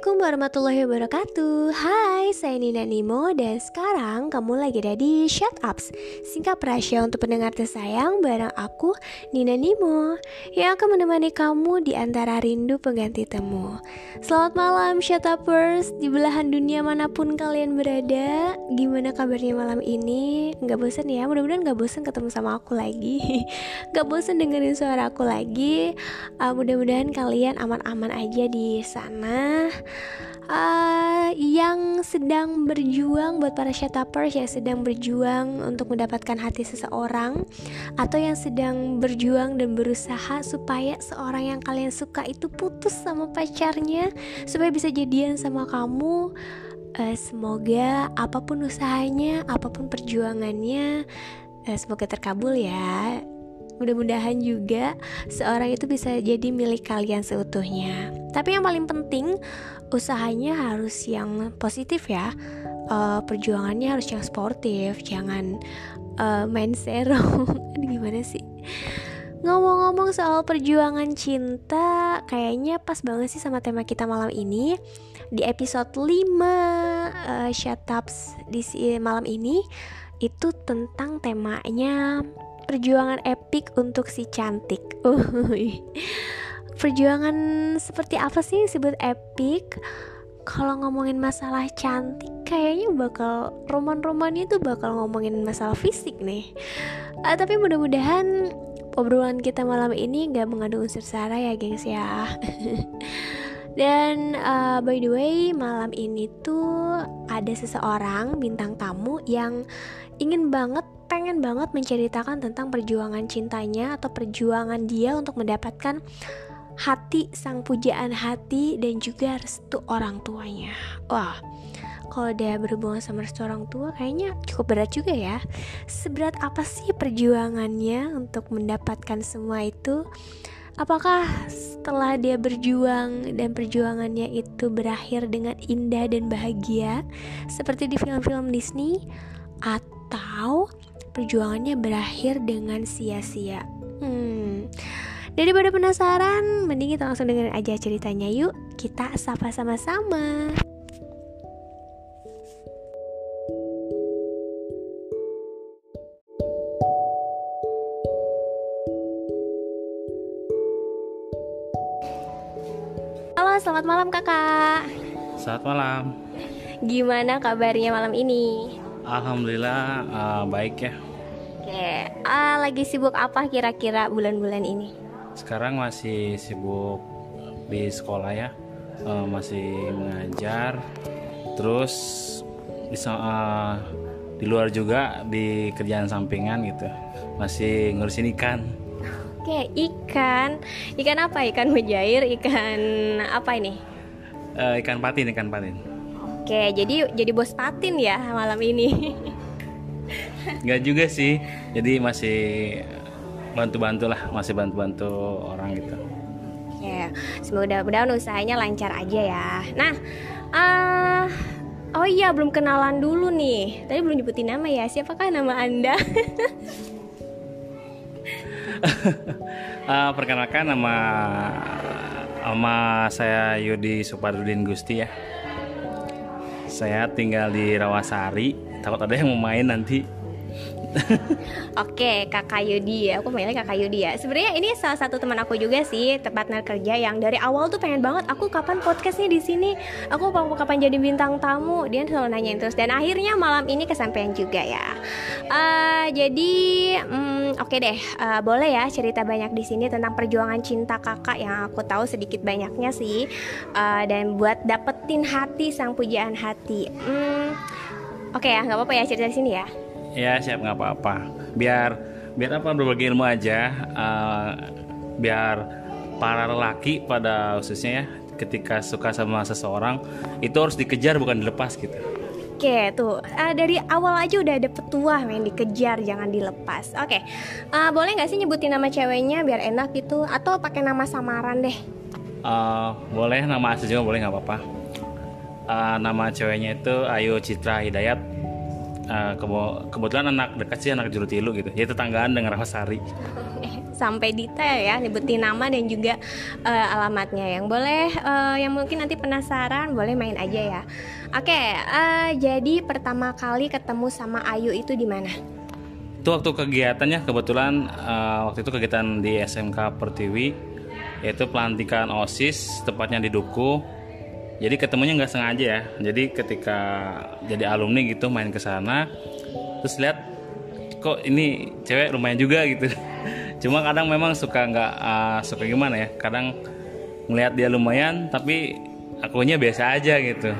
Assalamualaikum warahmatullahi wabarakatuh. Hai, saya Nina Nimo Dan sekarang kamu lagi ada di Shut Ups. Singkat rahasia untuk pendengar tersayang Barang aku, Nina Nimo Yang akan menemani kamu di antara rindu pengganti temu. Selamat malam Shut Uppers. Di belahan dunia mana pun kalian berada Gimana kabarnya malam ini? Gak bosan ya? Mudah-mudahan gak bosan ketemu sama aku lagi. Gak bosan dengerin suara aku lagi. Uh, Mudah-mudahan kalian aman-aman aja di sana uh, yang sedang berjuang buat para shutupers yang sedang berjuang untuk mendapatkan hati seseorang atau yang sedang berjuang dan berusaha supaya seorang yang kalian suka itu putus sama pacarnya supaya bisa jadian sama kamu uh, semoga apa pun usahanya apa pun perjuangannya uh, semoga terkabul ya Mudah-mudahan juga seorang itu bisa jadi milik kalian seutuhnya. Tapi yang paling penting, usahanya harus yang positif ya. Uh, perjuangannya harus yang sportif, jangan uh, main serum. Gimana sih? Ngomong-ngomong soal perjuangan cinta, kayaknya pas banget sih sama tema kita malam ini. Di episode 5 uh, Shut Ups di malam ini itu tentang temanya perjuangan epik untuk si cantik. perjuangan seperti apa sih disebut epik? Kalau ngomongin masalah cantik, kayaknya bakal roman-romannya tuh bakal ngomongin masalah fisik nih. Uh, tapi mudah-mudahan obrolan kita malam ini gak mengandung unsur sara ya, gengs ya. Dan uh, by the way, malam ini tuh ada seseorang bintang tamu yang ingin banget pengen banget menceritakan tentang perjuangan cintanya atau perjuangan dia untuk mendapatkan hati sang pujaan hati dan juga restu orang tuanya. Wah, kalau dia berhubungan sama restu orang tua kayaknya cukup berat juga ya. Seberat apa sih perjuangannya untuk mendapatkan semua itu? Apakah setelah dia berjuang dan perjuangannya itu berakhir dengan indah dan bahagia seperti di film-film Disney atau perjuangannya berakhir dengan sia-sia. Hmm. Daripada penasaran, mending kita langsung dengerin aja ceritanya yuk. Kita sapa sama-sama. Halo, selamat malam kakak. Selamat malam. Gimana kabarnya malam ini? Alhamdulillah uh, baik ya. Oke, uh, lagi sibuk apa kira-kira bulan-bulan ini? Sekarang masih sibuk di sekolah ya, uh, masih mengajar. Terus bisa uh, di luar juga di kerjaan sampingan gitu, masih ngurusin ikan. Oke, ikan, ikan apa? Ikan mujair, ikan apa ini? Uh, ikan patin, ikan patin. Oke, jadi jadi bos patin ya malam ini. Enggak juga sih. Jadi masih bantu-bantu lah, masih bantu-bantu orang gitu. Oke, semoga mudahan usahanya lancar aja ya. Nah, uh, oh iya belum kenalan dulu nih. Tadi belum nyebutin nama ya. Siapakah nama anda? uh, perkenalkan nama nama saya Yudi Suparudin Gusti ya. Saya tinggal di Rawasari. Takut ada yang mau main nanti. Oke, Kakak Yudi ya. Aku panggilnya Kakak Yudi ya. Sebenarnya ini salah satu teman aku juga sih, partner kerja yang dari awal tuh pengen banget aku kapan podcastnya di sini. Aku kapan jadi bintang tamu. Dia selalu nanyain terus dan akhirnya malam ini kesampaian juga ya. Uh, jadi um, oke okay deh, uh, boleh ya cerita banyak di sini tentang perjuangan cinta kakak yang aku tahu sedikit banyaknya sih. Uh, dan buat dapetin hati sang pujaan hati. Um, Oke okay ya, nggak apa-apa ya cerita di sini ya ya siap nggak apa-apa biar biar apa berbagi ilmu aja uh, biar para lelaki pada khususnya ya ketika suka sama seseorang itu harus dikejar bukan dilepas gitu Oke tuh uh, dari awal aja udah ada petua yang dikejar jangan dilepas. Oke uh, boleh nggak sih nyebutin nama ceweknya biar enak gitu atau pakai nama samaran deh? Uh, boleh nama asli juga boleh nggak apa-apa. Uh, nama ceweknya itu Ayu Citra Hidayat uh, kebetulan anak dekat sih anak Jurutilu gitu. Ya tetanggaan dengan Rawasari sampai detail ya nyebutin nama dan juga uh, alamatnya. Yang boleh uh, yang mungkin nanti penasaran boleh main aja ya. Oke uh, jadi pertama kali ketemu sama Ayu itu di mana? Itu waktu kegiatannya kebetulan uh, waktu itu kegiatan di SMK Pertiwi yaitu pelantikan OSIS tepatnya di Duku jadi ketemunya nggak sengaja ya. Jadi ketika jadi alumni gitu main ke sana terus lihat kok ini cewek lumayan juga gitu. Cuma kadang memang suka nggak uh, suka gimana ya? Kadang ngelihat dia lumayan tapi akunya biasa aja gitu.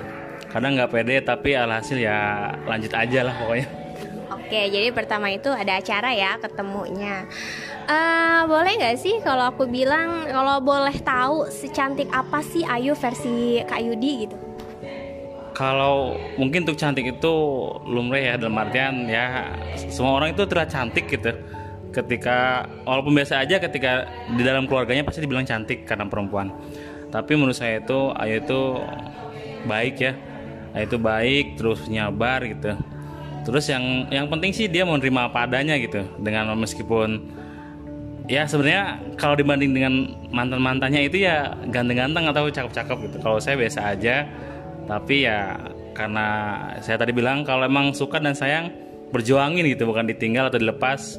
Kadang nggak pede tapi alhasil ya lanjut aja lah pokoknya. Oke, jadi pertama itu ada acara ya ketemunya. Uh, boleh nggak sih kalau aku bilang kalau boleh tahu secantik apa sih Ayu versi Kak Yudi gitu? Kalau mungkin untuk cantik itu lumrah ya dalam artian ya semua orang itu terlihat cantik gitu. Ketika walaupun biasa aja ketika di dalam keluarganya pasti dibilang cantik karena perempuan. Tapi menurut saya itu Ayu itu baik ya. Ayu itu baik terus nyabar gitu terus yang yang penting sih dia mau nerima apa adanya gitu dengan meskipun ya sebenarnya kalau dibanding dengan mantan mantannya itu ya ganteng-ganteng atau cakep-cakep gitu. Kalau saya biasa aja. Tapi ya karena saya tadi bilang kalau emang suka dan sayang berjuangin gitu. Bukan ditinggal atau dilepas.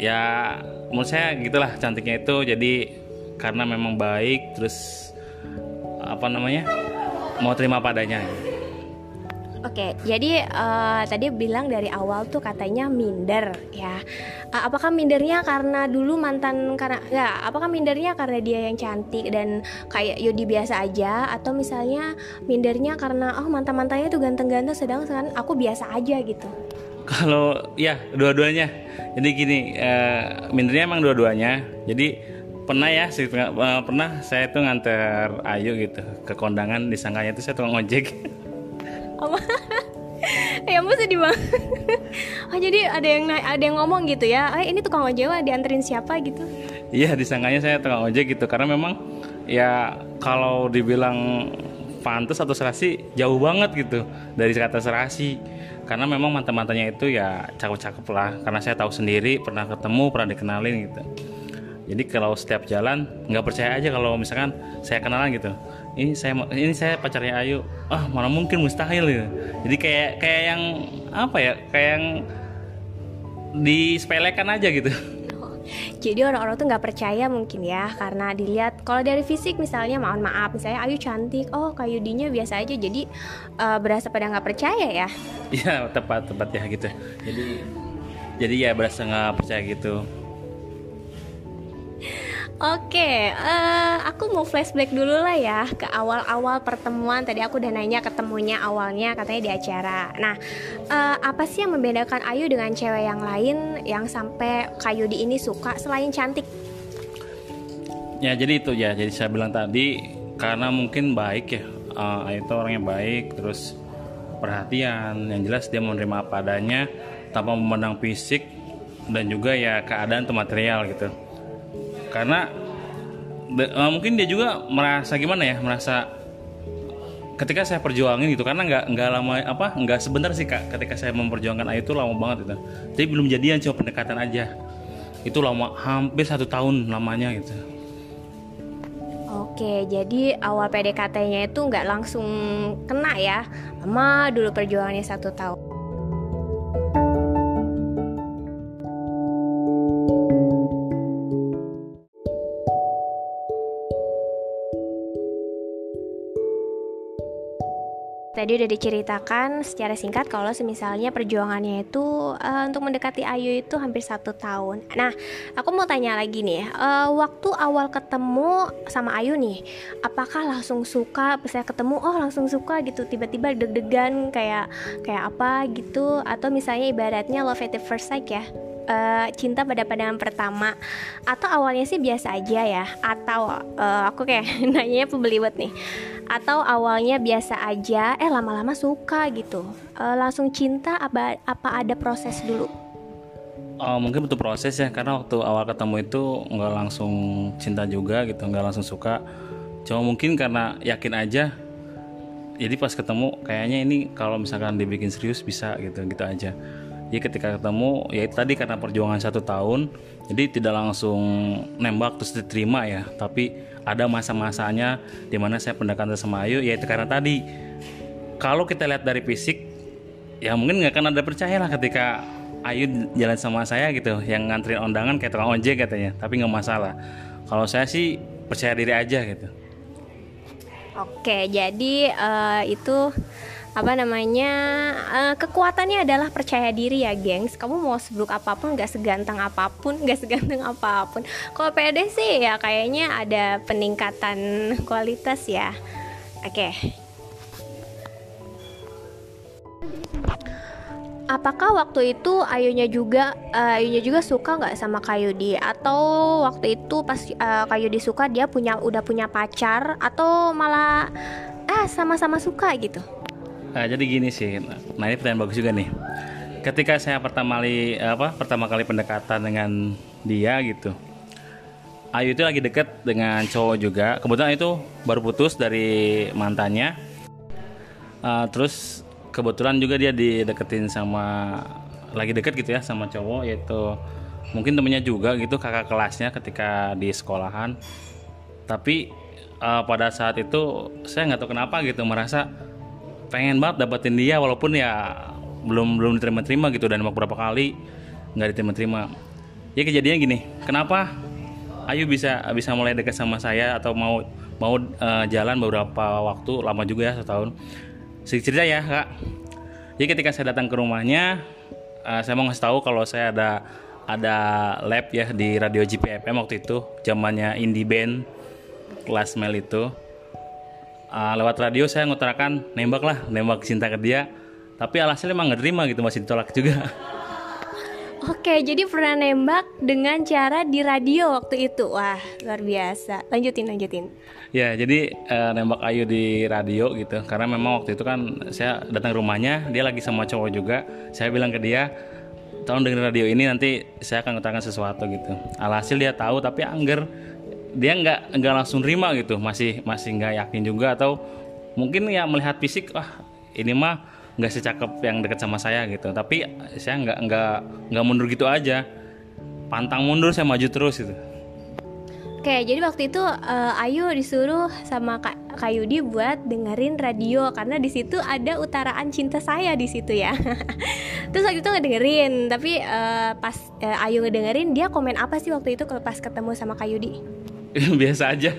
Ya menurut saya gitulah cantiknya itu. Jadi karena memang baik terus apa namanya mau terima padanya Oke, jadi uh, tadi bilang dari awal tuh katanya minder ya. Uh, apakah mindernya karena dulu mantan karena ya? Apakah mindernya karena dia yang cantik dan kayak Yodi biasa aja atau misalnya mindernya karena oh mantan mantannya tuh ganteng-ganteng sedangkan aku biasa aja gitu? Kalau ya dua-duanya. Jadi gini, uh, mindernya emang dua-duanya. Jadi pernah ya pernah saya tuh nganter Ayu gitu ke kondangan disangkanya itu saya tukang ojek. apa ya ampun sedih banget. Oh jadi ada yang ada yang ngomong gitu ya eh ini tukang ojek dianterin siapa? gitu. Iya disangkanya saya tukang ojek gitu karena memang ya kalau dibilang pantas atau serasi jauh banget gitu dari kata serasi. Karena memang mantan-mantannya itu ya cakep-cakep lah karena saya tahu sendiri pernah ketemu pernah dikenalin gitu. Jadi kalau setiap jalan nggak percaya aja kalau misalkan saya kenalan gitu ini saya ini saya pacarnya Ayu. Ah mana mungkin mustahil ya jadi kayak kayak yang apa ya kayak yang disepelekan aja gitu. Jadi orang-orang tuh nggak percaya mungkin ya karena dilihat kalau dari fisik misalnya mohon maaf misalnya Ayu cantik oh kayu dinya biasa aja jadi uh, berasa pada nggak percaya ya? Iya tepat tepat ya gitu. Jadi jadi ya berasa nggak percaya gitu Oke, uh, aku mau flashback dulu lah ya ke awal-awal pertemuan. Tadi aku udah nanya ketemunya awalnya katanya di acara. Nah, uh, apa sih yang membedakan Ayu dengan cewek yang lain yang sampai Kayu di ini suka selain cantik? Ya jadi itu ya. Jadi saya bilang tadi karena mungkin baik ya. Uh, Ayu itu orangnya baik, terus perhatian. Yang jelas dia menerima apa adanya tanpa memandang fisik dan juga ya keadaan atau material gitu karena uh, mungkin dia juga merasa gimana ya merasa ketika saya perjuangin gitu karena nggak nggak lama apa nggak sebentar sih kak ketika saya memperjuangkan Ayu itu lama banget itu jadi belum jadian cuma pendekatan aja. Itu lama hampir satu tahun lamanya gitu. Oke, jadi awal PDKT-nya itu nggak langsung kena ya, lama dulu perjuangannya satu tahun. Tadi udah diceritakan secara singkat kalau semisalnya perjuangannya itu uh, untuk mendekati Ayu itu hampir satu tahun. Nah, aku mau tanya lagi nih, uh, waktu awal ketemu sama Ayu nih, apakah langsung suka? Bisa ketemu, oh langsung suka gitu, tiba-tiba deg-degan kayak kayak apa gitu? Atau misalnya ibaratnya love at first sight ya? Uh, cinta pada pandangan pertama. Atau awalnya sih biasa aja ya. Atau uh, aku kayak nanya pembeliwet nih. Atau awalnya biasa aja eh lama-lama suka gitu. Uh, langsung cinta apa apa ada proses dulu? Oh, mungkin butuh proses ya karena waktu awal ketemu itu nggak langsung cinta juga gitu nggak langsung suka. Cuma mungkin karena yakin aja jadi pas ketemu kayaknya ini kalau misalkan dibikin serius bisa gitu gitu aja jadi ketika ketemu ya itu tadi karena perjuangan satu tahun jadi tidak langsung nembak terus diterima ya. Tapi ada masa-masanya di mana saya pendekatan sama Ayu yaitu karena tadi. Kalau kita lihat dari fisik ya mungkin nggak akan ada percaya lah ketika Ayu jalan sama saya gitu yang nganterin undangan kayak tukang ojek katanya tapi nggak masalah. Kalau saya sih percaya diri aja gitu. Oke jadi uh, itu apa namanya? Uh, kekuatannya adalah percaya diri ya gengs. Kamu mau seburuk apa pun gak seganteng apa pun gak seganteng apa pun. Kalau pede sih ya kayaknya ada peningkatan kualitas ya. Oke. Okay. Apakah waktu itu Ayunya juga uh, Ayunya juga suka nggak sama Kayudi atau waktu itu pas uh, Kayudi suka dia punya udah punya pacar? Atau malah ah sama-sama suka gitu? Nah, jadi gini sih. Nah, ini pertanyaan bagus juga nih. Ketika saya pertama kali apa pertama kali pendekatan dengan dia gitu. Ayu itu lagi deket dengan cowok juga. Kebetulan itu baru putus dari mantannya. Uh, terus kebetulan juga dia dideketin sama lagi deket gitu ya sama cowok yaitu mungkin temennya juga gitu kakak kelasnya ketika di sekolahan tapi uh, pada saat itu saya nggak tahu kenapa gitu merasa pengen banget dapetin dia walaupun ya belum belum diterima-terima gitu dan beberapa kali nggak diterima-terima. Ya kejadiannya gini kenapa Ayu bisa bisa mulai dekat sama saya atau mau mau uh, jalan beberapa waktu lama juga ya setahun? Sedikit cerita ya kak. Jadi ketika saya datang ke rumahnya uh, saya mau ngasih tahu kalau saya ada ada lab ya di radio GPFM waktu itu zamannya indie band kelas mel itu uh, lewat radio saya ngutarakan nembak lah nembak cinta ke dia tapi alhasil emang nggak terima gitu masih ditolak juga Oke, jadi pernah nembak dengan cara di radio waktu itu. Wah, luar biasa. Lanjutin, lanjutin. Ya, jadi uh, nembak Ayu di radio gitu. Karena memang waktu itu kan saya datang ke rumahnya, dia lagi sama cowok juga. Saya bilang ke dia, tolong dengerin radio ini nanti saya akan ngutarakan sesuatu gitu. Alhasil dia tahu tapi angger dia nggak nggak langsung terima gitu, masih masih nggak yakin juga atau mungkin ya melihat fisik, wah ini mah nggak secakep yang deket sama saya gitu. Tapi saya nggak nggak nggak mundur gitu aja. Pantang mundur saya maju terus gitu. Oke, jadi waktu itu uh, Ayu disuruh sama Kak, Kak Yudi buat dengerin radio. Karena di situ ada utaraan cinta saya di situ ya. Terus waktu itu ngedengerin, tapi uh, pas uh, Ayu ngedengerin dia komen apa sih waktu itu kalau pas ketemu sama Kak Yudi? Biasa aja.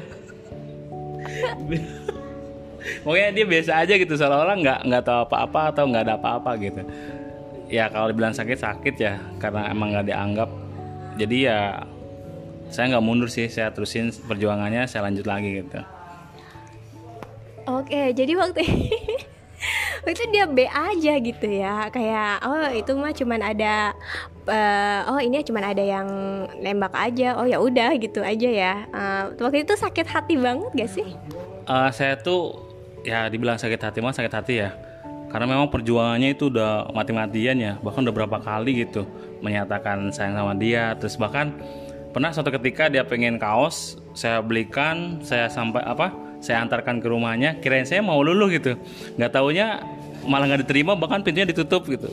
Pokoknya dia biasa aja gitu seolah-olah nggak nggak tahu apa-apa atau nggak ada apa-apa gitu. Ya kalau dibilang sakit sakit ya karena emang nggak dianggap. Jadi ya saya nggak mundur sih saya terusin perjuangannya saya lanjut lagi gitu. Oke jadi waktu itu dia B aja gitu ya. Kayak oh itu mah cuman ada uh, oh ini cuman ada yang nembak aja. Oh ya udah gitu aja ya. Uh, waktu itu sakit hati banget gak sih? Uh, saya tuh ya dibilang sakit hati mah sakit hati ya. Karena memang perjuangannya itu udah mati-matian ya. Bahkan udah berapa kali gitu menyatakan sayang sama dia. Terus bahkan pernah suatu ketika dia pengen kaos saya belikan saya sampai apa saya antarkan ke rumahnya. Kirain saya mau lulu gitu. Nggak taunya malah nggak diterima bahkan pintunya ditutup gitu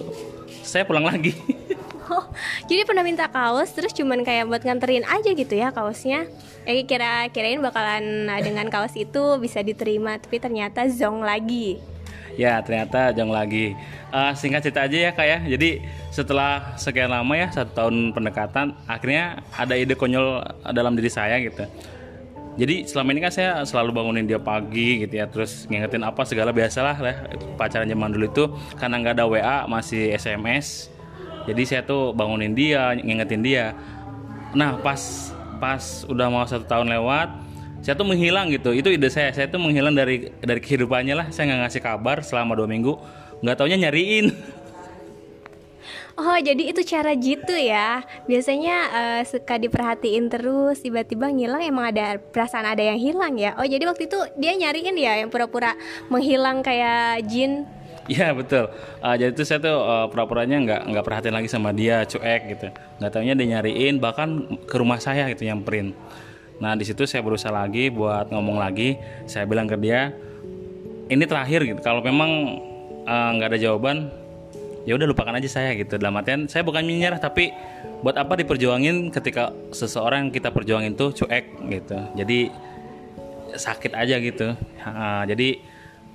saya pulang lagi Oh, jadi pernah minta kaos terus cuman kayak buat nganterin aja gitu ya kaosnya. Eh kira kirain bakalan nah, dengan kaos itu bisa diterima tapi ternyata zong lagi. Ya ternyata zong lagi. Uh, singkat cerita aja ya kak ya. Jadi setelah sekian lama ya satu tahun pendekatan, akhirnya ada ide konyol dalam diri saya gitu. Jadi selama ini kan saya selalu bangunin dia pagi gitu ya, terus ngingetin apa segala biasalah lah pacaran zaman dulu itu karena nggak ada WA masih SMS jadi saya tuh bangunin dia ngingetin dia. Nah pas pas udah mau satu tahun lewat saya tuh menghilang gitu. Itu ide saya. Saya tuh menghilang dari dari kehidupannya lah. Saya nggak ngasih kabar selama dua minggu. Nggak taunya nyariin Oh jadi itu cara gitu ya Biasanya uh, suka diperhatiin terus Tiba-tiba ngilang emang ada perasaan ada yang hilang ya Oh jadi waktu itu dia nyariin ya Yang pura-pura menghilang kayak jin Iya betul. Uh, jadi itu saya tuh uh, pura-puranya nggak nggak perhatian lagi sama dia, cuek gitu. Nggak tahunya dia nyariin bahkan ke rumah saya gitu print. Nah di situ saya berusaha lagi buat ngomong lagi. Saya bilang ke dia, ini terakhir gitu. Kalau memang nggak uh, ada jawaban, ya udah lupakan aja saya gitu dalam artian saya bukan menyerah tapi buat apa diperjuangin ketika seseorang yang kita perjuangin tuh cuek gitu jadi sakit aja gitu jadi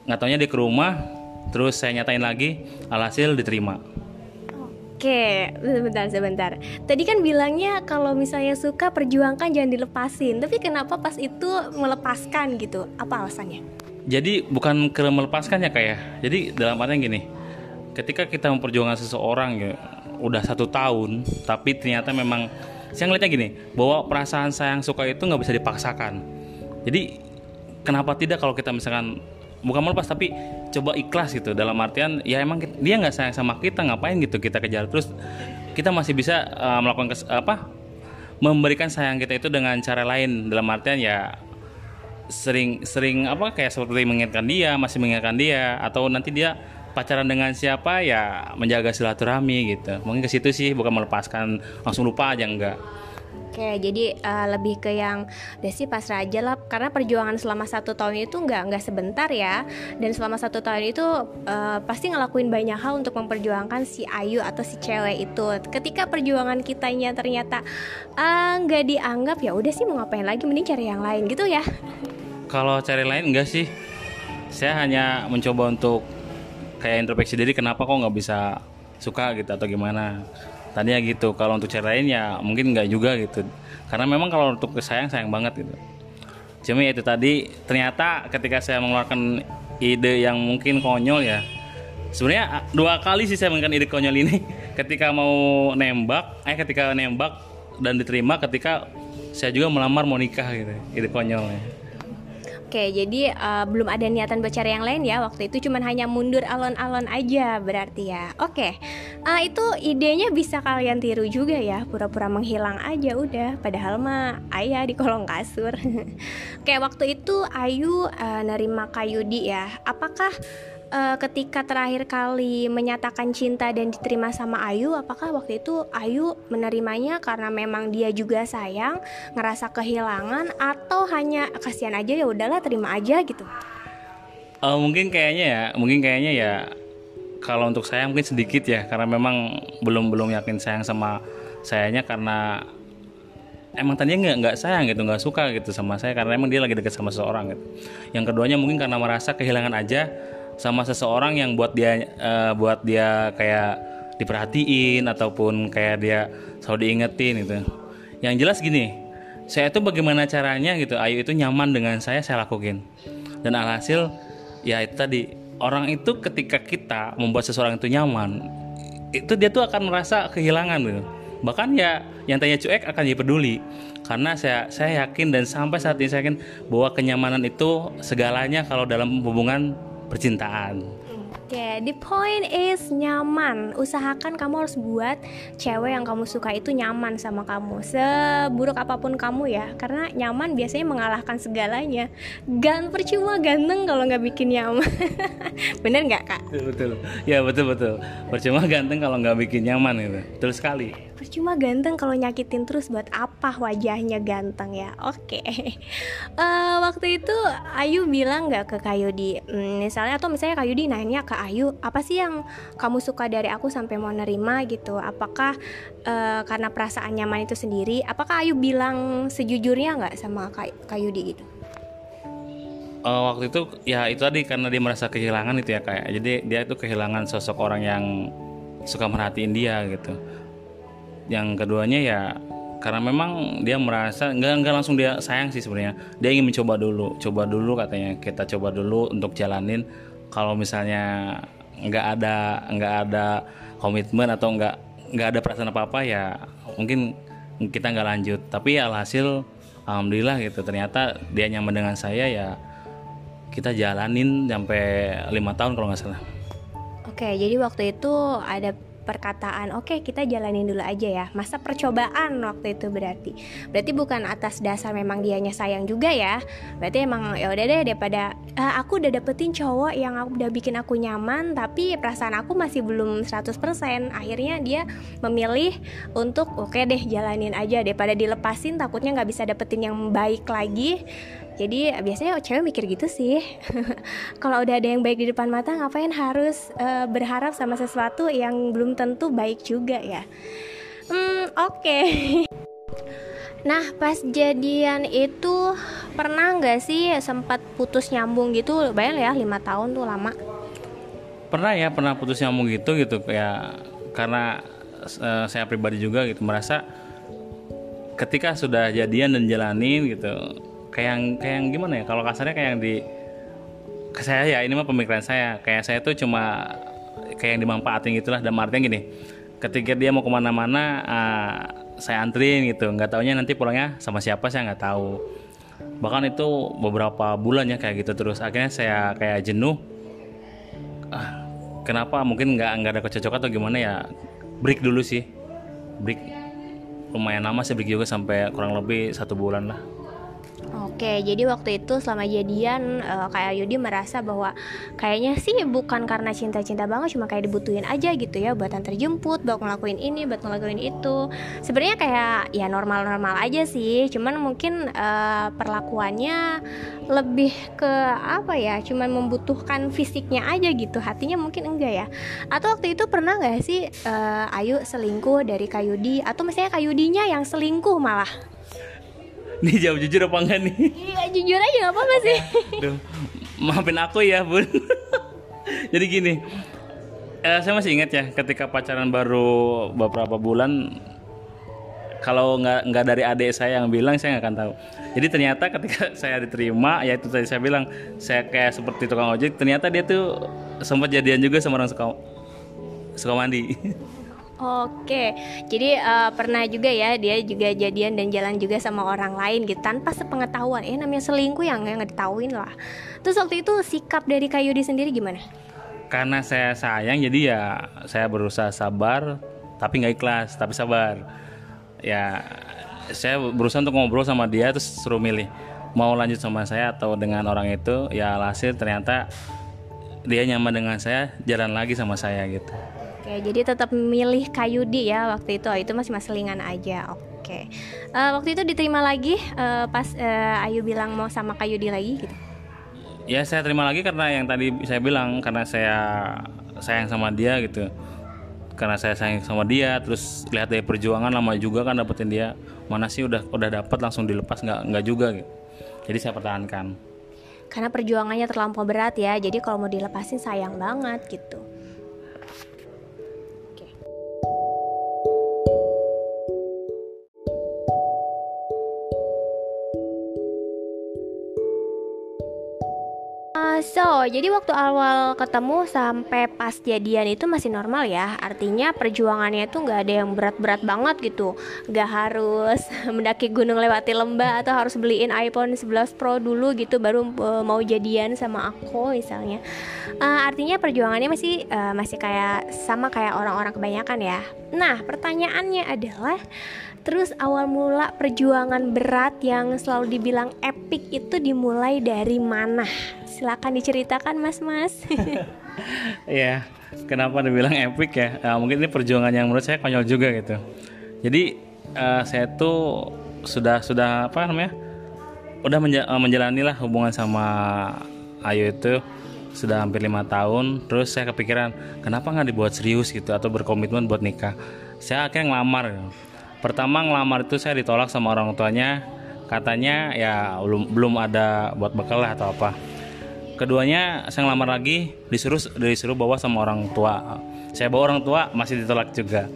nggak taunya dia ke rumah terus saya nyatain lagi alhasil diterima Oke, sebentar sebentar. Tadi kan bilangnya kalau misalnya suka perjuangkan jangan dilepasin. Tapi kenapa pas itu melepaskan gitu? Apa alasannya? Jadi bukan ke melepaskan ya kayak. Ya? Jadi dalam artinya gini, ketika kita memperjuangkan seseorang ya udah satu tahun, tapi ternyata memang saya ngeliatnya gini, bahwa perasaan sayang suka itu nggak bisa dipaksakan. Jadi kenapa tidak kalau kita misalkan bukan melepas tapi coba ikhlas gitu dalam artian ya emang dia nggak sayang sama kita ngapain gitu kita kejar terus kita masih bisa uh, melakukan kes, apa memberikan sayang kita itu dengan cara lain dalam artian ya sering sering apa kayak seperti mengingatkan dia masih mengingatkan dia atau nanti dia pacaran dengan siapa ya menjaga silaturahmi gitu. Mungkin ke situ sih bukan melepaskan langsung lupa aja enggak. Oke, jadi uh, lebih ke yang udah sih pasrah aja lah. Karena perjuangan selama satu tahun itu nggak nggak sebentar ya. Dan selama satu tahun itu uh, pasti ngelakuin banyak hal untuk memperjuangkan si Ayu atau si cewek itu. Ketika perjuangan kitanya ternyata eh, nggak uh, dianggap ya udah sih mau ngapain lagi? Mending cari yang lain gitu ya. Kalau cari lain enggak sih, saya hanya mencoba untuk kayak introspeksi diri kenapa kok nggak bisa suka gitu atau gimana? Tadinya gitu kalau untuk cewek lain ya mungkin nggak juga gitu. Karena memang kalau untuk sayang sayang banget gitu. Cuma ya itu tadi ternyata ketika saya mengeluarkan ide yang mungkin konyol ya sebenarnya dua kali sih saya mengeluarkan ide konyol ini. Ketika mau nembak eh ketika nembak dan diterima ketika saya juga melamar mau nikah gitu ide konyolnya Oke, jadi uh, belum ada niatan buat cari yang lain ya. Waktu itu cuman hanya mundur alon-alon aja berarti ya. Oke, uh, itu idenya bisa kalian tiru juga ya. Pura-pura menghilang aja udah. Padahal mah ayah di kolong kasur. Oke, waktu itu Ayu uh, nerima Kayudi ya. Apakah uh, ketika terakhir kali menyatakan cinta dan diterima sama Ayu, apakah waktu itu Ayu menerimanya karena memang dia juga sayang, ngerasa kehilangan atau hanya kasihan aja ya udahlah terima aja gitu? Uh, mungkin kayaknya ya, mungkin kayaknya ya kalau untuk saya mungkin sedikit ya karena memang belum belum yakin sayang sama sayanya karena emang tadinya nggak nggak sayang gitu nggak suka gitu sama saya karena emang dia lagi deket sama seseorang gitu yang keduanya mungkin karena merasa kehilangan aja sama seseorang yang buat dia uh, buat dia kayak diperhatiin ataupun kayak dia selalu diingetin gitu. Yang jelas gini, saya itu bagaimana caranya gitu Ayu itu nyaman dengan saya saya lakuin. Dan alhasil ya itu tadi orang itu ketika kita membuat seseorang itu nyaman itu dia tuh akan merasa kehilangan gitu. Bahkan ya yang tanya cuek akan jadi peduli karena saya saya yakin dan sampai saat ini saya yakin bahwa kenyamanan itu segalanya kalau dalam hubungan percintaan. Oke, okay, the point is nyaman. Usahakan kamu harus buat cewek yang kamu suka itu nyaman sama kamu. Seburuk apa pun kamu ya, karena nyaman biasanya mengalahkan segalanya. Gan percuma ganteng kalau nggak bikin nyaman. Bener nggak kak? Betul betul. Ya betul betul. Percuma ganteng kalau nggak bikin nyaman itu. Betul sekali percuma ganteng kalau nyakitin terus buat apa wajahnya ganteng ya oke okay. uh, eh, waktu itu Ayu bilang nggak ke Kayudi hmm, misalnya atau misalnya Kayudi nanya ke Ayu apa sih yang kamu suka dari aku sampai mau nerima gitu? Apakah uh, karena perasaan nyaman itu sendiri apakah Ayu bilang sejujurnya nggak sama Kay Kayudi gitu? Uh, waktu itu ya itu tadi karena dia merasa kehilangan itu ya kayak jadi dia itu kehilangan sosok orang yang suka merhatiin dia gitu. Yang keduanya ya karena memang dia merasa nggak nggak langsung dia sayang sih sebenarnya. Dia ingin mencoba dulu coba dulu katanya. Kita coba dulu untuk jalanin kalau misalnya nggak ada nggak ada komitmen atau nggak nggak ada perasaan apa apa ya mungkin kita nggak lanjut. Tapi ya alhasil alhamdulillah gitu ternyata dia nyaman dengan saya ya kita jalanin sampai lima tahun kalau nggak salah. Oke jadi waktu itu ada perkataan oke okay, kita jalanin dulu aja ya. Masa percobaan waktu itu berarti. Berarti bukan atas dasar memang dianya sayang juga ya. Berarti emang ya udah deh daripada uh, aku udah dapetin cowok yang udah bikin aku nyaman tapi perasaan aku masih belum 100% akhirnya dia memilih untuk oke okay deh jalanin aja. Daripada dilepasin takutnya nggak bisa dapetin yang baik lagi jadi biasanya cewek mikir gitu sih. Kalau udah ada yang baik di depan mata ngapain harus uh, berharap sama sesuatu yang belum tentu baik juga ya? Hmm oke. Okay. Nah pas jadian itu pernah nggak sih sempat putus nyambung gitu? Bayang ya lima tahun tuh lama. Pernah ya pernah putus nyambung gitu gitu. Kayak karena uh, saya pribadi juga gitu merasa ketika sudah jadian dan jalanin gitu kayak yang kayak yang gimana ya? Kalau kasarnya kayak yang di ke saya ya ini mah pemikiran saya. Kayak saya tuh cuma kayak yang dimanfaatin gitulah. Dan artinya gini ketika dia mau ke mana-mana uh, saya anterin gitu. Nggak taunya nanti pulangnya sama siapa saya nggak tahu. Bahkan itu beberapa bulan ya kayak gitu. Terus akhirnya saya kayak jenuh. Ah, kenapa? Mungkin nggak nggak ada kecocokan atau gimana ya? Break dulu sih. Break. Lumayan lama sih break juga sampai kurang lebih satu bulan lah Oke, jadi waktu itu selama jadian uh, kayak Yudi merasa bahwa kayaknya sih bukan karena cinta-cinta banget, cuma kayak dibutuhin aja gitu ya buat antar jemput, buat ngelakuin ini, buat ngelakuin itu. Sebenarnya kayak ya normal-normal aja sih, cuman mungkin uh, perlakuannya lebih ke apa ya, cuman membutuhkan fisiknya aja gitu, hatinya mungkin enggak ya. Atau waktu itu pernah nggak sih uh, Ayu selingkuh dari Kayudi atau misalnya Kayudinya yang selingkuh malah? Nih jawab jujur apa enggak nih? Iya jujur aja nggak apa-apa sih. Duh, maafin aku ya bun. Jadi gini, eh, saya masih ingat ya ketika pacaran baru beberapa bulan kalau nggak nggak dari adik saya yang bilang saya nggak akan tahu. Jadi ternyata ketika saya diterima, ya itu tadi saya bilang saya kayak seperti tukang ojek. Ternyata dia tuh sempat jadian juga sama orang suka suka mandi. Oke, jadi uh, pernah juga ya dia juga jadian dan jalan juga sama orang lain gitu tanpa sepengetahuan. Eh namanya selingkuh yang nggak ditahuin lah. Terus waktu itu sikap dari Kayudi sendiri gimana? Karena saya sayang jadi ya saya berusaha sabar tapi nggak ikhlas tapi sabar. Ya saya berusaha untuk ngobrol sama dia terus suruh milih mau lanjut sama saya atau dengan orang itu ya hasil ternyata dia nyaman dengan saya jalan lagi sama saya gitu. Oke, jadi tetap memilih Kayudi ya waktu itu. Oh, itu masih maslingan aja. Oke. Uh, waktu itu diterima lagi uh, pas uh, Ayu bilang mau sama Kayudi lagi gitu. Ya, saya terima lagi karena yang tadi saya bilang karena saya sayang sama dia gitu. Karena saya sayang sama dia, terus lihat dari perjuangan lama juga kan dapetin dia. Mana sih udah udah dapat langsung dilepas nggak nggak juga gitu. Jadi saya pertahankan. Karena perjuangannya terlampau berat ya. Jadi kalau mau dilepasin sayang banget gitu. So jadi waktu awal ketemu sampai pas jadian itu masih normal ya. Artinya perjuangannya itu nggak ada yang berat-berat banget gitu. Gak harus mendaki gunung lewati lembah Atau harus beliin iPhone 11 Pro dulu gitu Baru uh, mau jadian sama aku misalnya. Uh, Artinya perjuangannya masih uh, masih kayak sama kayak orang-orang kebanyakan ya. Nah pertanyaannya adalah Terus awal mula perjuangan berat yang selalu dibilang epic itu dimulai dari mana? Silakan diceritakan mas-mas. Iya, kenapa dibilang epic ya? Nah, mungkin ini perjuangan yang menurut saya konyol juga gitu. Jadi uh, saya tuh sudah sudah apa namanya? Udah menja eh, menjalani lah hubungan sama Ayu itu sudah hampir lima tahun. Terus saya kepikiran kenapa nggak dibuat serius gitu atau berkomitmen buat nikah. Saya akhirnya ngelamar. Pertama ngelamar itu saya ditolak sama orang tuanya. Katanya ya belum belum ada buat bekal lah atau apa. Keduanya saya ngelamar lagi disuruh disuruh bawa sama orang tua. Saya bawa orang tua masih ditolak juga.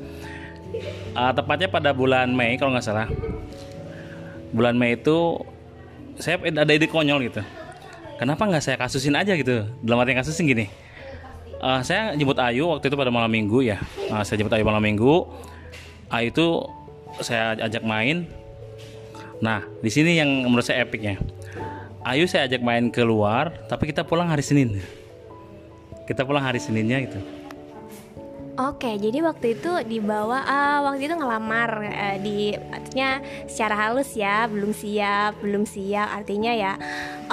Uh, tepatnya pada bulan Mei kalau nggak salah. Bulan Mei itu saya ada ide konyol gitu. Kenapa nggak saya kasusin aja gitu? Dalam arti kasusin gini. Uh, saya jemput Ayu waktu itu pada malam minggu ya. Uh, saya jemput Ayu malam minggu. Ayu itu saya ajak main. Nah, di sini yang menurut saya epicnya. Ayu saya ajak main keluar, tapi kita pulang hari Senin. Kita pulang hari Seninnya gitu. Oke, jadi waktu itu dibawa, uh, waktu itu ngelamar uh, di artinya secara halus ya, belum siap, belum siap, artinya ya.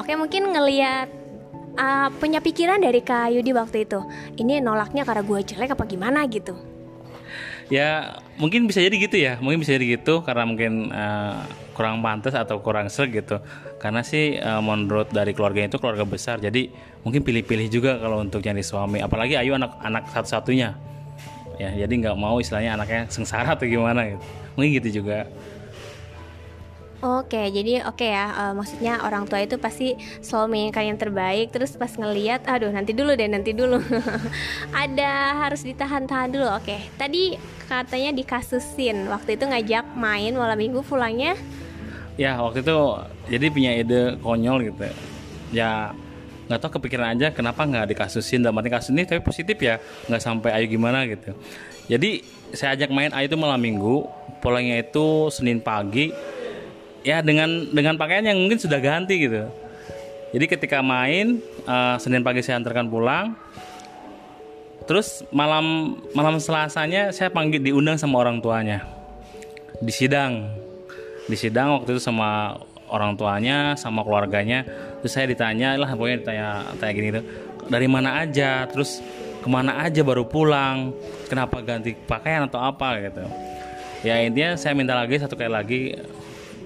Oke, mungkin ngelihat uh, punya pikiran dari Kak Yudi waktu itu. Ini nolaknya karena gue jelek apa gimana gitu? Ya mungkin bisa jadi gitu ya. Mungkin bisa jadi gitu karena mungkin uh, kurang pantas atau kurang ser gitu. Karena sih uh, menurut dari keluarganya itu keluarga besar. Jadi mungkin pilih-pilih juga kalau untuk jadi suami. Apalagi Ayu anak-anak satu-satunya. Ya jadi nggak mau istilahnya anaknya sengsara atau gimana gitu. Mungkin gitu juga Oke, jadi oke ya. Uh, maksudnya orang tua itu pasti selalu menginginkan yang terbaik. Terus pas ngeliat, aduh nanti dulu deh, nanti dulu. Ada harus ditahan-tahan dulu. Oke, tadi katanya dikasusin. Waktu itu ngajak main malam minggu pulangnya. Ya waktu itu jadi punya ide konyol gitu. Ya nggak tahu kepikiran aja kenapa nggak dikasusin dalam arti kasus ini tapi positif ya nggak sampai ayu gimana gitu jadi saya ajak main ayu itu malam minggu pulangnya itu senin pagi ya dengan dengan pakaian yang mungkin sudah ganti gitu. Jadi ketika main uh, Senin pagi saya antarkan pulang. Terus malam malam Selasanya saya panggil diundang sama orang tuanya. Di sidang. Di sidang waktu itu sama orang tuanya sama keluarganya. Terus saya ditanya lah pokoknya ditanya tanya gini tuh dari mana aja? Terus ke mana aja baru pulang? Kenapa ganti pakaian atau apa? Gitu. Ya intinya saya minta lagi satu kali lagi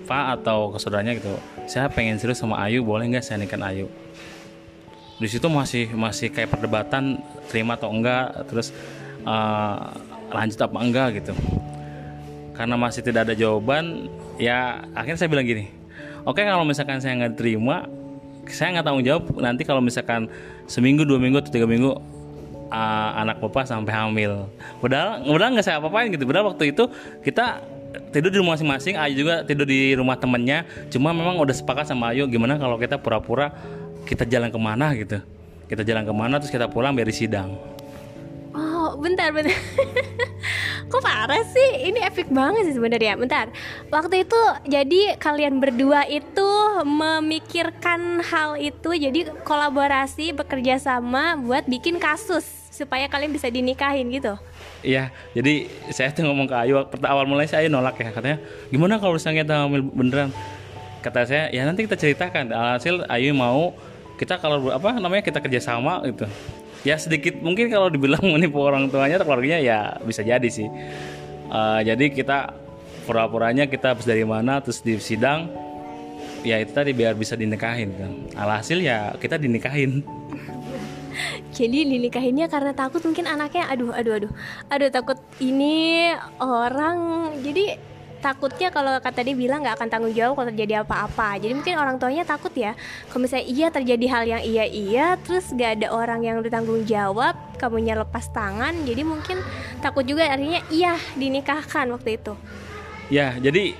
Pak atau ke saudaranya gitu saya pengen serius sama Ayu boleh nggak saya nikah Ayu di situ masih masih kayak perdebatan terima atau enggak terus uh, lanjut apa enggak gitu karena masih tidak ada jawaban ya akhirnya saya bilang gini oke okay, kalau misalkan saya nggak terima saya nggak tanggung jawab nanti kalau misalkan seminggu dua minggu atau tiga minggu uh, anak bapak sampai hamil. Padahal, padahal nggak saya apa-apain gitu. Padahal waktu itu kita tidur di rumah masing-masing Ayu juga tidur di rumah temennya. Cuma memang udah sepakat sama Ayu gimana kalau kita pura-pura kita jalan ke mana gitu. Kita jalan ke mana terus kita pulang biar di sidang. Oh bentar bentar. Kok parah sih? Ini epic banget sih sebenarnya. Bentar. Waktu itu jadi kalian berdua itu memikirkan hal itu jadi kolaborasi bekerja sama buat bikin kasus supaya kalian bisa dinikahin gitu Iya, jadi saya tuh ngomong ke Ayu awal mulai saya nolak ya katanya, gimana kalau misalnya kita hamil beneran? Kata saya, ya nanti kita ceritakan. Alhasil Ayu mau kita kalau apa namanya kita kerjasama gitu. Ya sedikit mungkin kalau dibilang menipu orang tuanya atau keluarganya ya bisa jadi sih. Uh, jadi kita pura-puranya kita habis dari mana terus di sidang ya itu tadi biar bisa dinikahin kan. Alhasil ya kita dinikahin jadi dinikahinnya karena takut mungkin anaknya aduh aduh aduh aduh takut ini orang. Jadi takutnya kalau kata dia bilang nggak akan tanggung jawab kalau terjadi apa-apa. Jadi mungkin orang tuanya takut ya. Kalau misalnya iya terjadi hal yang iya iya terus gak ada orang yang bertanggung jawab kamunya lepas tangan jadi mungkin takut juga. Artinya iya dinikahkan waktu itu. Ya jadi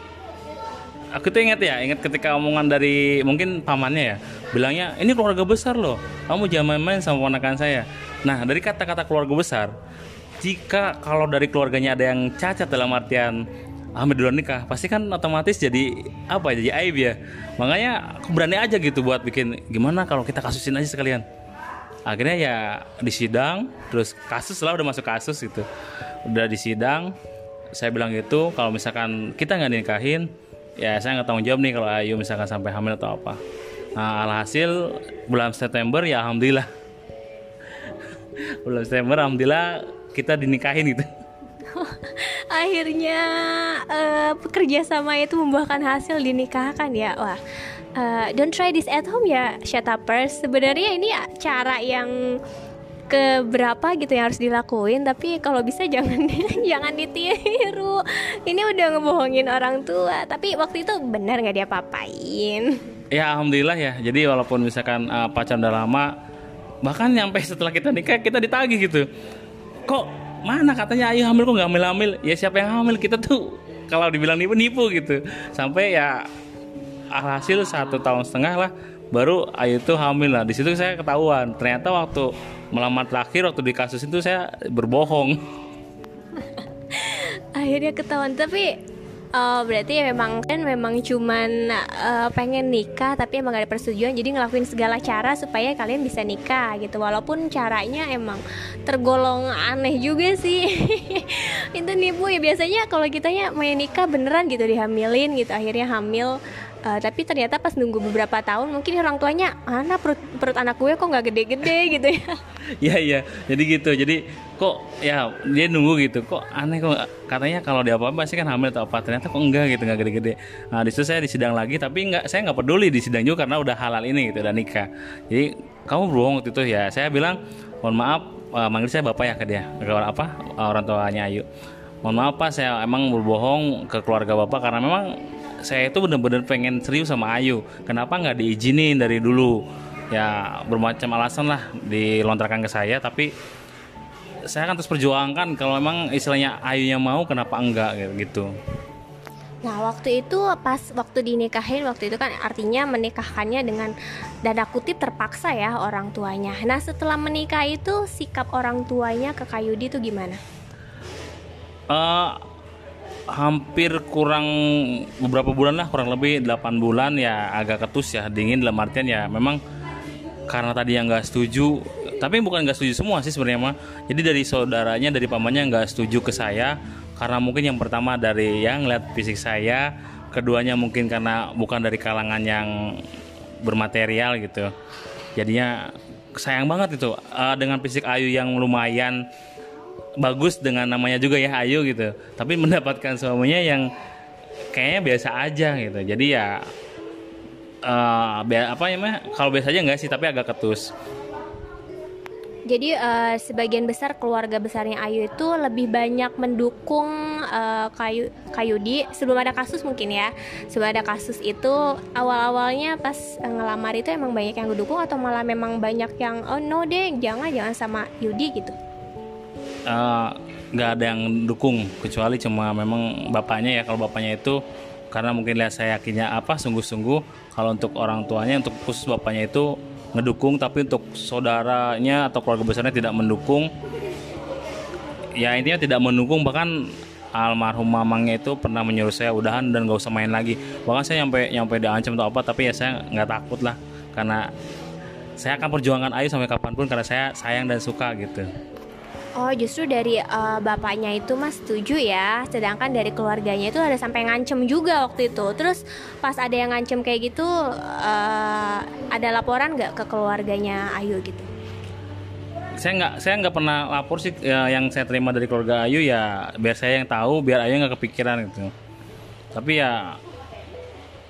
aku tuh inget ya inget ketika omongan dari mungkin pamannya ya bilangnya ini keluarga besar loh kamu jangan main-main sama ponakan saya. Nah dari kata-kata keluarga besar jika kalau dari keluarganya ada yang cacat dalam artian Ahmed duluan nikah pasti kan otomatis jadi apa ya, jadi aib ya. Makanya aku berani aja gitu buat bikin gimana kalau kita kasusin aja sekalian? Akhirnya ya disidang terus kasus lah udah masuk kasus gitu. Udah disidang saya bilang gitu kalau misalkan kita nggak nikahin ya saya nggak tanggung jawab nih kalau Ayu misalkan sampai hamil atau apa. Nah alhasil bulan September ya alhamdulillah. Bulan September alhamdulillah kita dinikahin gitu. Akhirnya uh, pekerja sama itu membuahkan hasil dinikahkan ya. Wah uh, don't try this at home ya shutupers sebenarnya ini cara yang berapa gitu yang harus dilakuin tapi kalau bisa jangan jangan ditiru. Ini udah ngebohongin orang tua tapi waktu itu benar nggak dia papain ya alhamdulillah ya. Jadi walaupun misalkan uh, pacaran udah lama bahkan nyampe setelah kita nikah kita ditagih gitu. Kok mana katanya ayo hamil kok nggak hamil hamil ya siapa yang hamil? Kita tuh kalau dibilang nipu nipu gitu. Sampai ya hasil satu tahun setengah lah baru Ayu tuh hamil lah. Di situ saya ketahuan. Ternyata waktu melamar terakhir waktu di kasus itu saya berbohong. Akhirnya ketahuan. Tapi Oh, berarti ya memang kan memang cuman uh, pengen nikah tapi emang gak ada persetujuan. Jadi ngelakuin segala cara supaya kalian bisa nikah gitu. Walaupun caranya emang tergolong aneh juga sih. Itu nipu ya biasanya kalau kita ya main nikah beneran gitu dihamilin gitu. Akhirnya hamil uh, tapi ternyata pas nunggu beberapa tahun mungkin orang tuanya anak perut perut anak gue kok nggak gede-gede? gitu ya. Iya iya. Jadi gitu. Jadi kok ya dia nunggu gitu. Kok aneh kok katanya kalau dia apa apa sih kan hamil atau apa. Ternyata kok enggak gitu nggak gede-gede. Nah di situ saya disidang lagi tapi nggak saya nggak peduli disidang juga karena udah halal ini gitu udah nikah. Jadi kamu berbohong waktu itu ya. Saya bilang mohon maaf uh, manggil saya bapak ya ke dia ke orang apa? Orang tuanya Ayu. Mohon maaf pak saya emang berbohong ke keluarga bapak karena memang saya itu benar-benar pengen serius sama Ayu kenapa nggak diizinin dari dulu ya bermacam alasan lah dilontarkan ke saya tapi saya akan terus perjuangkan kalau memang istilahnya Ayu yang mau kenapa enggak gitu Nah waktu itu pas waktu dinikahin waktu itu kan artinya menikahkannya dengan dada kutip terpaksa ya orang tuanya. Nah setelah menikah itu sikap orang tuanya ke Kayudi itu gimana? Uh, hampir kurang beberapa bulan lah kurang lebih 8 bulan ya agak ketus ya dingin dalam artian ya memang karena tadi yang nggak setuju tapi bukan nggak setuju semua sih sebenarnya mah jadi dari saudaranya dari pamannya nggak setuju ke saya karena mungkin yang pertama dari yang lihat fisik saya keduanya mungkin karena bukan dari kalangan yang bermaterial gitu. Jadinya sayang banget itu. Uh, dengan fisik Ayu yang lumayan bagus dengan namanya juga ya Ayu gitu tapi mendapatkan suaminya yang kayaknya biasa aja gitu jadi ya uh, apa ya kalau biasa aja nggak sih tapi agak ketus jadi uh, sebagian besar keluarga besarnya Ayu itu lebih banyak mendukung uh, Kayu Kayudi sebelum ada kasus mungkin ya. Sebelum ada kasus itu awal-awalnya pas ngelamar itu emang banyak yang mendukung atau malah memang banyak yang oh no deh jangan jangan sama Yudi gitu. Eh, nggak uh, ada yang dukung kecuali cuma memang bapaknya ya. Kalau bapaknya itu karena mungkin lihat saya yakinnya apa sungguh-sungguh kalau untuk orang tuanya untuk khusus bapaknya itu ngedukung tapi untuk saudaranya atau keluarga besarnya tidak mendukung. Ya intinya tidak mendukung. Bahkan almarhum mamangnya itu pernah menyuruh saya udahan dan gak usah main lagi. Bahkan saya nyampe nyampe diancam atau apa tapi ya saya nggak takut lah. Karena saya akan perjuangkan Ayu sampai kapan pun karena saya sayang dan suka gitu Oh justru dari uh, bapaknya itu mas setuju ya Sedangkan dari keluarganya itu ada sampai ngancem juga waktu itu Terus pas ada yang ngancem kayak gitu uh, Ada laporan nggak ke keluarganya Ayu gitu? Saya nggak saya nggak pernah lapor sih ya, yang saya terima dari keluarga Ayu ya biar saya yang tahu biar Ayu nggak kepikiran gitu. Tapi ya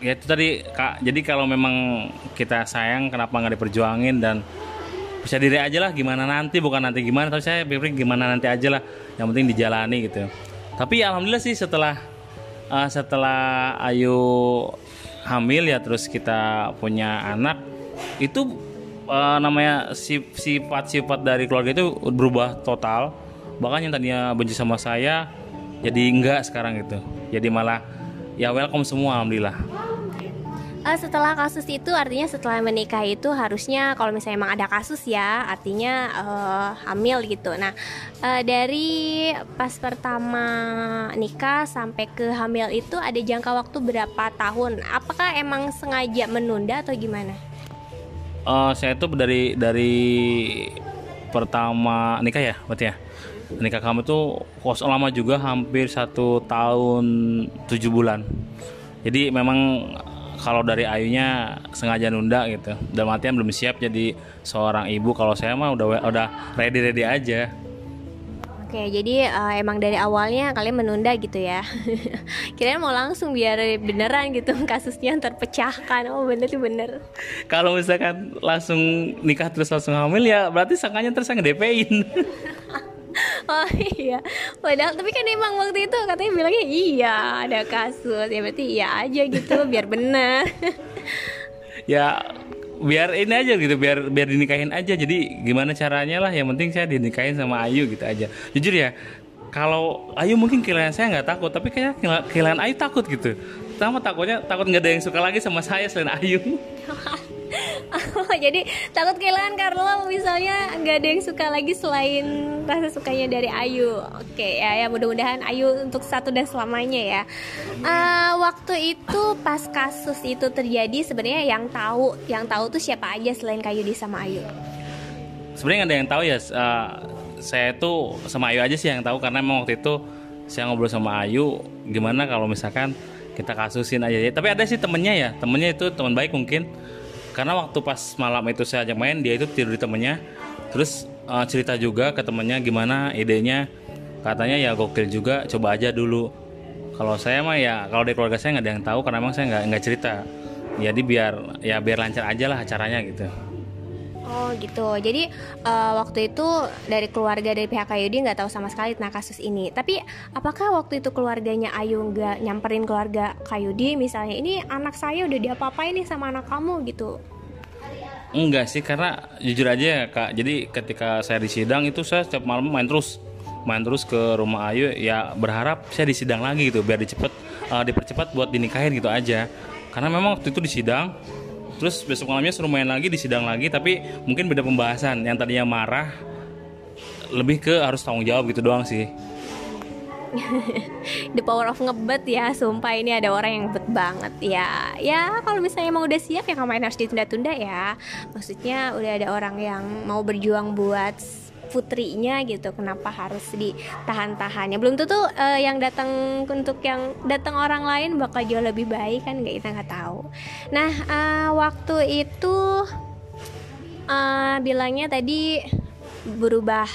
ya itu tadi kak jadi kalau memang kita sayang kenapa nggak diperjuangin dan bisa diri aja lah gimana nanti bukan nanti gimana tapi saya pikir gimana nanti aja lah yang penting dijalani gitu. Tapi alhamdulillah sih setelah uh, setelah Ayu hamil ya terus kita punya anak itu uh, namanya sifat-sifat dari keluarga itu berubah total. Bahkan yang tadinya benci sama saya jadi enggak sekarang gitu. Jadi malah ya welcome semua alhamdulillah uh, setelah kasus itu artinya setelah menikah itu harusnya kalau misalnya emang ada kasus ya artinya uh, hamil gitu. Nah uh, dari pas pertama nikah sampai ke hamil itu ada jangka waktu berapa tahun? Apakah emang sengaja menunda atau gimana? Uh, saya itu dari dari pertama nikah ya berarti ya. Nikah kamu tuh kos lama juga hampir satu tahun tujuh bulan. Jadi memang kalau dari Ayunya sengaja nunda gitu dalam artian belum siap jadi seorang ibu kalau saya mah udah udah ready ready aja Oke, jadi uh, emang dari awalnya kalian menunda gitu ya. Kirain mau langsung biar beneran gitu kasusnya terpecahkan. Oh, bener tuh bener. Kalau misalkan langsung nikah terus langsung hamil ya berarti sangkanya terus ngedepein. oh iya. Padahal tapi kan emang waktu itu katanya bilangnya iya ada kasus. Ya berarti iya aja gitu biar benar. Ya biar ini aja gitu biar biar dinikahin aja. Jadi gimana caranya lah yang penting saya dinikahin sama Ayu gitu aja. Jujur ya kalau Ayu mungkin kehilangan saya nggak takut tapi kayak kehilangan Ayu takut gitu. Sama takutnya takut nggak ada yang suka lagi sama saya selain Ayu jadi takut kehilangan Carlo misalnya nggak ada yang suka lagi selain rasa sukanya dari Ayu. Oke ya ya mudah-mudahan Ayu untuk satu dan selamanya ya. Uh, waktu itu pas kasus itu terjadi sebenarnya yang tahu yang tahu tuh siapa aja selain Kayudi sama Ayu? Sebenarnya nggak ada yang tahu ya uh, saya tuh sama Ayu aja sih yang tahu karena emang waktu itu saya ngobrol sama Ayu gimana kalau misalkan kita kasusin aja. Ya tapi ada sih temennya ya temennya itu teman baik mungkin karena waktu pas malam itu saya ajak main dia itu tidur di temennya. Terus uh, cerita juga ke temennya gimana idenya. Katanya ya gokil juga coba aja dulu. Kalau saya mah ya kalau dari keluarga saya nggak ada yang tahu karena emang saya nggak nggak cerita. Jadi biar ya biar lancar aja lah acaranya gitu Oh gitu. Jadi uh, waktu itu dari keluarga dari pihak Ayudi nggak tahu sama sekali tentang kasus ini. Tapi apakah waktu itu keluarganya Ayu nggak nyamperin keluarga Kayudi misalnya ini anak saya udah diapa-apain nih sama anak kamu gitu? Enggak sih karena jujur aja ya kak. Jadi ketika saya di sidang itu saya setiap malam main terus main terus ke rumah Ayu ya berharap saya di sidang lagi gitu biar dicepet uh, dipercepat buat dinikahin gitu aja. Karena memang waktu itu di sidang terus besok malamnya suruh main lagi di sidang lagi tapi mungkin beda pembahasan. Yang tadinya marah lebih ke harus tanggung jawab gitu doang sih. The power of ngebet ya sumpah ini ada orang yang ngebet banget ya. Ya kalau misalnya emang udah siap ya ngapain harus ditunda-tunda ya? Maksudnya udah ada orang yang mau berjuang buat putrinya gitu kenapa harus ditahan-tahannya belum tentu uh, yang datang untuk yang datang orang lain bakal jauh lebih baik kan nggak kita nggak tahu nah uh, waktu itu uh, bilangnya tadi berubah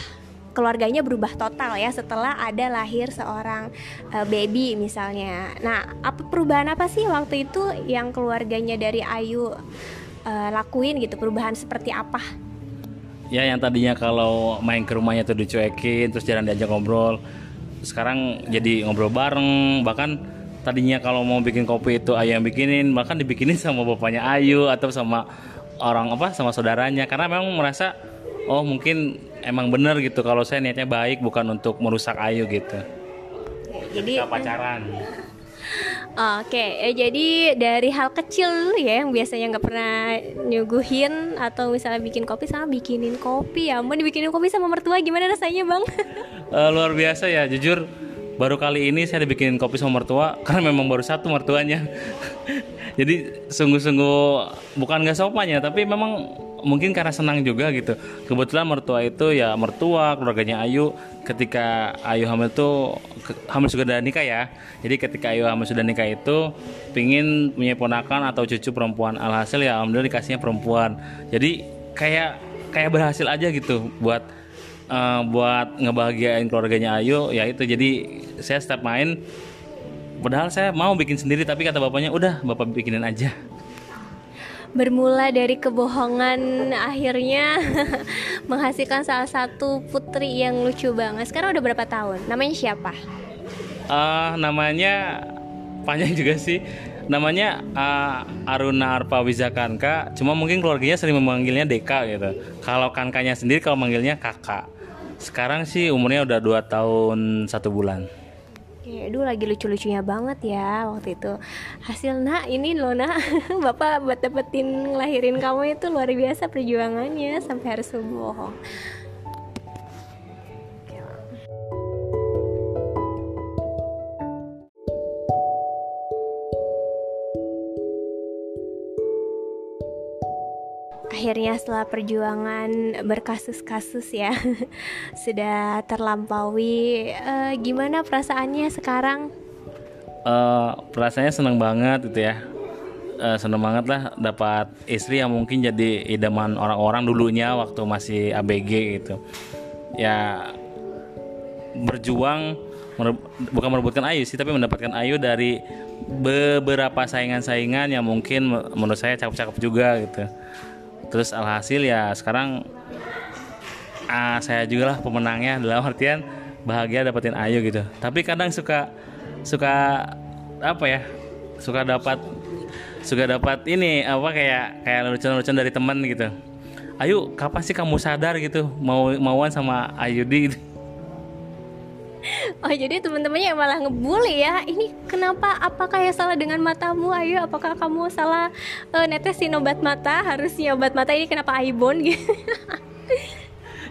keluarganya berubah total ya setelah ada lahir seorang uh, baby misalnya. Nah, apa perubahan apa sih waktu itu yang keluarganya dari Ayu lakuin gitu? Perubahan seperti apa? Ya yang tadinya kalau main ke rumahnya tuh dicuekin terus jarang diajak ngobrol. Sekarang jadi ngobrol bareng. Bahkan tadinya kalau mau bikin kopi itu Ayu yang bikinin bahkan dibikinin sama bapaknya Ayu atau sama orang apa sama saudaranya. Karena memang merasa oh mungkin emang bener gitu kalau saya niatnya baik bukan untuk merusak Ayu gitu. Jadi pacaran Oke, okay, jadi dari hal kecil ya yang biasanya nggak pernah nyuguhin atau misalnya bikin kopi sama bikinin kopi ya, mau dibikinin kopi sama mertua gimana rasanya bang? uh, luar biasa ya, jujur baru kali ini saya dibikinin kopi sama mertua karena memang baru satu mertuanya. jadi sungguh-sungguh bukan nggak sopannya, tapi memang mungkin karena senang juga gitu. Kebetulan mertua itu ya mertua keluarganya Ayu. Ketika Ayu hamil tuh hamil sudah nikah ya. Jadi ketika Ayu hamil sudah nikah itu pingin punya ponakan atau cucu perempuan. Alhasil ya alhamdulillah dikasihnya perempuan. Jadi kayak kayak berhasil aja gitu buat uh, buat ngebahagiain keluarganya Ayu ya itu. Jadi saya setiap main. Padahal saya mau bikin sendiri tapi kata bapaknya udah bapak bikinin aja bermula dari kebohongan akhirnya menghasilkan salah satu putri yang lucu banget. Sekarang udah berapa tahun? Namanya siapa? Uh, namanya panjang juga sih. Namanya uh, Aruna Arpa Wizakanka. Cuma mungkin keluarganya sering memanggilnya Deka gitu. Kalau kankanya sendiri kalau manggilnya kakak. Sekarang sih umurnya udah 2 tahun satu bulan. Oke, aduh lagi lucu-lucunya banget ya waktu itu. Hasil nak ini loh nak, bapak buat dapetin ngelahirin kamu itu luar biasa perjuangannya sampai harus bohong. Akhirnya setelah perjuangan berkasus-kasus ya sudah terlampaui uh, gimana perasaannya sekarang? Uh, perasaannya senang banget gitu ya. Uh, senang banget lah dapat istri yang mungkin jadi idaman orang-orang dulunya waktu masih ABG gitu. Ya berjuang bukan merebutkan Ayu sih tapi mendapatkan Ayu dari beberapa saingan-saingan yang mungkin menurut saya cakep-cakep juga gitu terus alhasil ya sekarang uh, saya juga lah pemenangnya. Dalam artian bahagia dapetin Ayu gitu. Tapi kadang suka suka apa ya suka dapat suka dapat ini apa kayak kayak lucu-lucuan dari teman gitu. Ayu kapan sih kamu sadar gitu mau mauan sama Ayudi gitu Oh jadi teman-temannya malah ngebully ya. Ini kenapa? Apakah yang salah dengan matamu? Ayo apakah kamu salah uh, netesin obat mata? Harusnya obat mata ini kenapa aibon gitu?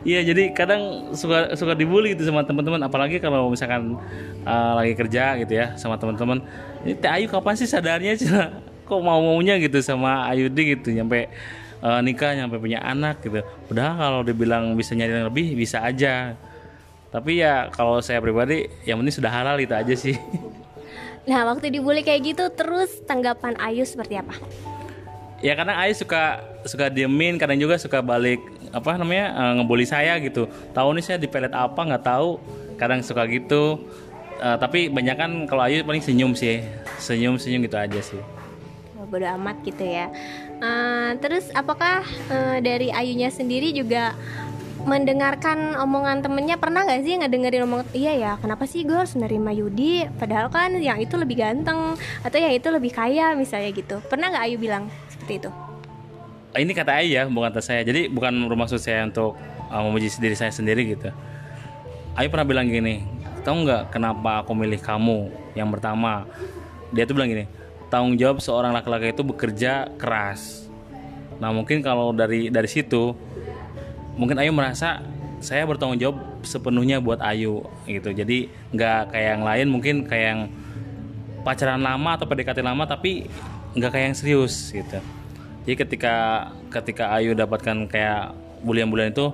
Iya jadi kadang suka suka dibully gitu sama teman-teman. Apalagi kalau misalkan uh, lagi kerja gitu ya sama teman-teman. Ini Teh Ayu kapan sih sadarnya? Cina kok mau maunya gitu sama Ayudi gitu nyampe uh, nikah nyampe punya anak gitu. Padahal kalau dibilang bisa nyari yang lebih bisa aja tapi ya kalau saya pribadi yang penting sudah halal itu aja sih Nah, waktu dibully kayak gitu terus tanggapan Ayu seperti apa? Ya karena Ayu suka suka diemin, kadang juga suka balik apa namanya uh, ngebully saya gitu. Tahu nih saya dipelet apa nggak tahu, kadang suka gitu. Uh, tapi banyak kan kalau Ayu paling senyum sih, senyum senyum gitu aja sih. Oh, bodo amat gitu ya. Uh, terus apakah uh, dari Ayunya sendiri juga mendengarkan omongan temennya pernah gak sih ngedengerin omong iya ya kenapa sih gue harus nerima Yudi? Padahal kan yang itu lebih ganteng atau yang itu lebih kaya misalnya gitu. Pernah gak Ayu bilang seperti itu? Ini kata Ayu ya bukan kata saya. Jadi bukan bermaksud saya untuk uh, memuji diri saya sendiri gitu. Ayu pernah bilang gini tahu nggak kenapa aku milih kamu yang pertama? Dia tuh bilang gini tanggung jawab seorang laki-laki itu bekerja keras. Nah mungkin kalau dari dari situ mungkin Ayu merasa saya bertanggung jawab sepenuhnya buat Ayu gitu. Jadi nggak kayak yang lain mungkin kayak yang pacaran lama atau PDKT lama tapi nggak kayak yang serius gitu. Jadi ketika ketika Ayu dapatkan kayak bulan-bulan itu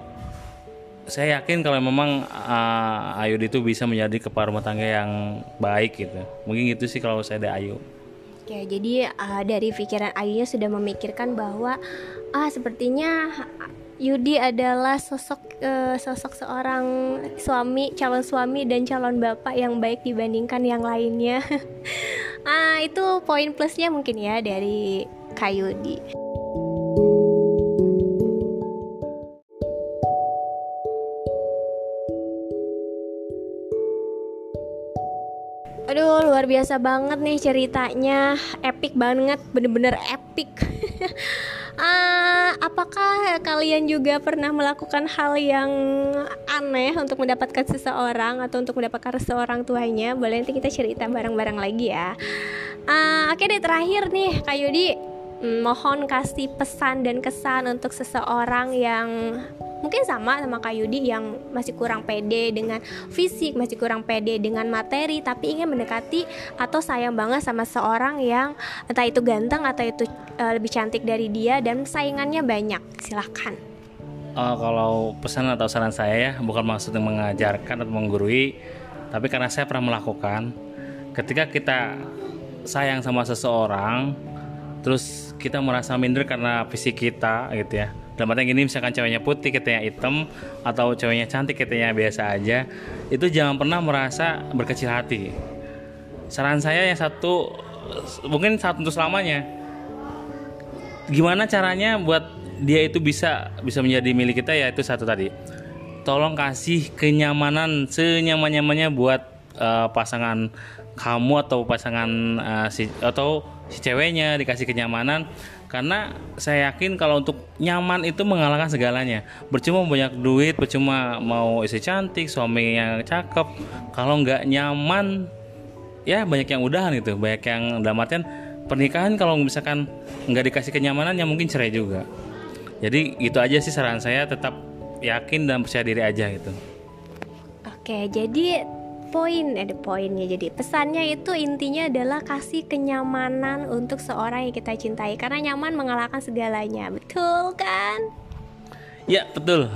saya yakin kalau memang uh, Ayu itu bisa menjadi kepala rumah tangga yang baik gitu. Mungkin gitu sih kalau saya ada Ayu. Oke, jadi uh, dari pikiran Ayunya sudah memikirkan bahwa ah sepertinya Yudi adalah sosok uh, sosok seorang suami, calon suami dan calon bapak yang baik dibandingkan yang lainnya. ah, itu poin plusnya mungkin ya dari Kak Yudi. Aduh, luar biasa banget nih ceritanya. Epic banget, bener-bener epic. uh, apakah kalian juga pernah melakukan hal yang aneh untuk mendapatkan seseorang atau untuk mendapatkan seseorang tuanya? Boleh nanti kita cerita bareng-bareng lagi ya. Uh, Oke okay deh terakhir nih Kak Yudi, mohon kasih pesan dan kesan untuk seseorang yang mungkin sama sama Kak Yudi yang masih kurang pede dengan fisik, masih kurang pede dengan materi, tapi ingin mendekati atau sayang banget sama seorang yang entah itu ganteng atau itu uh, lebih cantik dari dia dan saingannya banyak. Silahkan. Uh, kalau pesan atau saran saya ya bukan maksudnya mengajarkan atau menggurui, tapi karena saya pernah melakukan. Ketika kita sayang sama seseorang, terus kita merasa minder karena fisik kita gitu ya. Dalam artian gini misalkan ceweknya putih katanya hitam atau ceweknya cantik katanya biasa aja itu jangan pernah merasa berkecil hati. Saran saya yang satu mungkin satu untuk selamanya gimana caranya buat dia itu bisa bisa menjadi milik kita ya itu satu tadi. Tolong kasih kenyamanan senyaman nyamannya buat uh, pasangan kamu atau pasangan uh, si atau si ceweknya dikasih kenyamanan. Karena saya yakin kalau untuk nyaman itu mengalahkan segalanya. Percuma banyak duit percuma mau istri cantik suami yang cakep. Kalau nggak nyaman ya banyak yang udahan itu banyak yang dalam artian pernikahan kalau misalkan nggak dikasih kenyamanan ya mungkin cerai juga. Jadi itu aja sih saran saya tetap yakin dan percaya diri aja gitu. Oke jadi poin ada poinnya. Jadi pesannya itu intinya adalah kasih kenyamanan untuk seorang yang kita cintai. Karena nyaman mengalahkan segalanya. Betul kan? Ya betul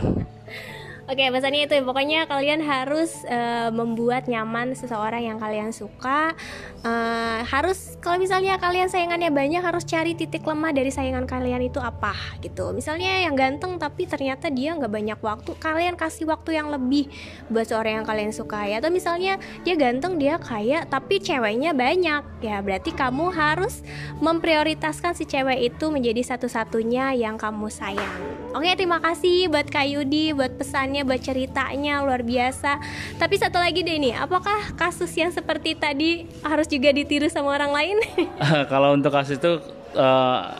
Oke, pesannya itu pokoknya kalian harus uh, membuat nyaman seseorang yang kalian suka. Uh, harus kalau misalnya kalian sayangannya banyak harus cari titik lemah dari sayangan kalian itu apa gitu. Misalnya yang ganteng tapi ternyata dia nggak banyak waktu, kalian kasih waktu yang lebih buat seorang yang kalian suka ya. Atau misalnya dia ganteng, dia kaya tapi ceweknya banyak. Ya, berarti kamu harus memprioritaskan si cewek itu menjadi satu-satunya yang kamu sayang. Oke, terima kasih buat Kak Yudi buat pesannya buat ceritanya luar biasa. Tapi satu lagi deh nih apakah kasus yang seperti tadi harus juga ditiru sama orang lain? Kalau untuk kasus itu uh,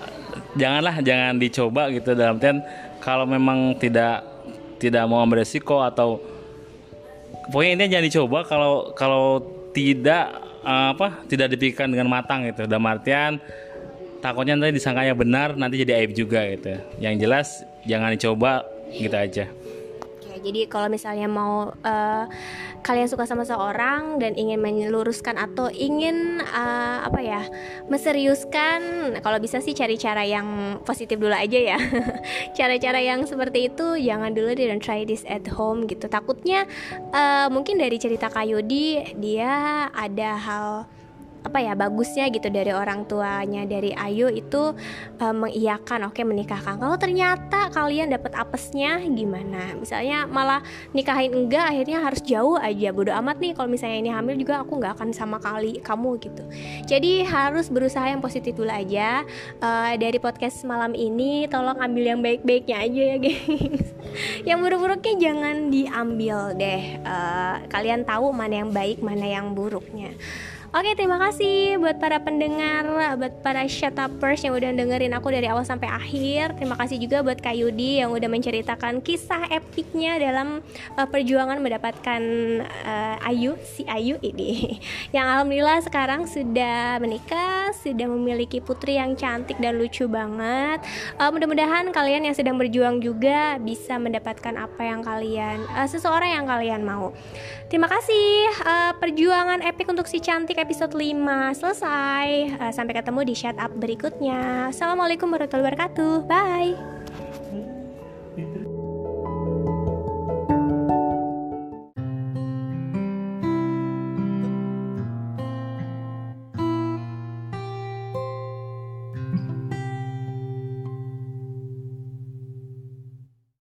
janganlah jangan dicoba gitu. Dalam artian kalau memang tidak tidak mau ambil resiko atau pokoknya ini jangan dicoba kalau kalau tidak uh, apa tidak dipikirkan dengan matang gitu. Dalam artian takutnya nanti disangkanya benar nanti jadi aib juga gitu. Yang jelas jangan dicoba gitu aja jadi kalau misalnya mau uh, kalian suka sama seorang dan ingin meluruskan atau ingin uh, apa ya, meseriuskan, kalau bisa sih cari cara yang positif dulu aja ya. Cara-cara yang seperti itu jangan dulu di don't try this at home gitu. Takutnya uh, mungkin dari cerita Kayudi dia ada hal apa ya bagusnya gitu dari orang tuanya dari Ayu itu uh, mengiyakan oke okay, menikahkan. Kalau ternyata kalian dapat apesnya gimana? Misalnya malah nikahin enggak akhirnya harus jauh aja. Bodo amat nih kalau misalnya ini hamil juga aku nggak akan sama kali kamu gitu. Jadi harus berusaha yang positif dulu aja. Uh, dari podcast malam ini tolong ambil yang baik-baiknya aja ya guys yang buruk-buruknya jangan diambil deh. Uh, kalian tahu mana yang baik mana yang buruknya Oke, terima kasih buat para pendengar, buat para shutupers yang udah dengerin aku dari awal sampai akhir. Terima kasih juga buat Kak Yudi yang udah menceritakan kisah epiknya dalam uh, perjuangan mendapatkan uh, Ayu, si Ayu ini. Yang alhamdulillah sekarang sudah menikah, sudah memiliki putri yang cantik dan lucu banget. Uh, mudah-mudahan kalian yang sedang berjuang juga bisa mendapatkan apa yang kalian, uh, seseorang yang kalian mau. Terima kasih uh, perjuangan epik untuk si cantik episode 5 selesai. Uh, sampai ketemu di shut up berikutnya. Assalamualaikum warahmatullahi wabarakatuh. Bye.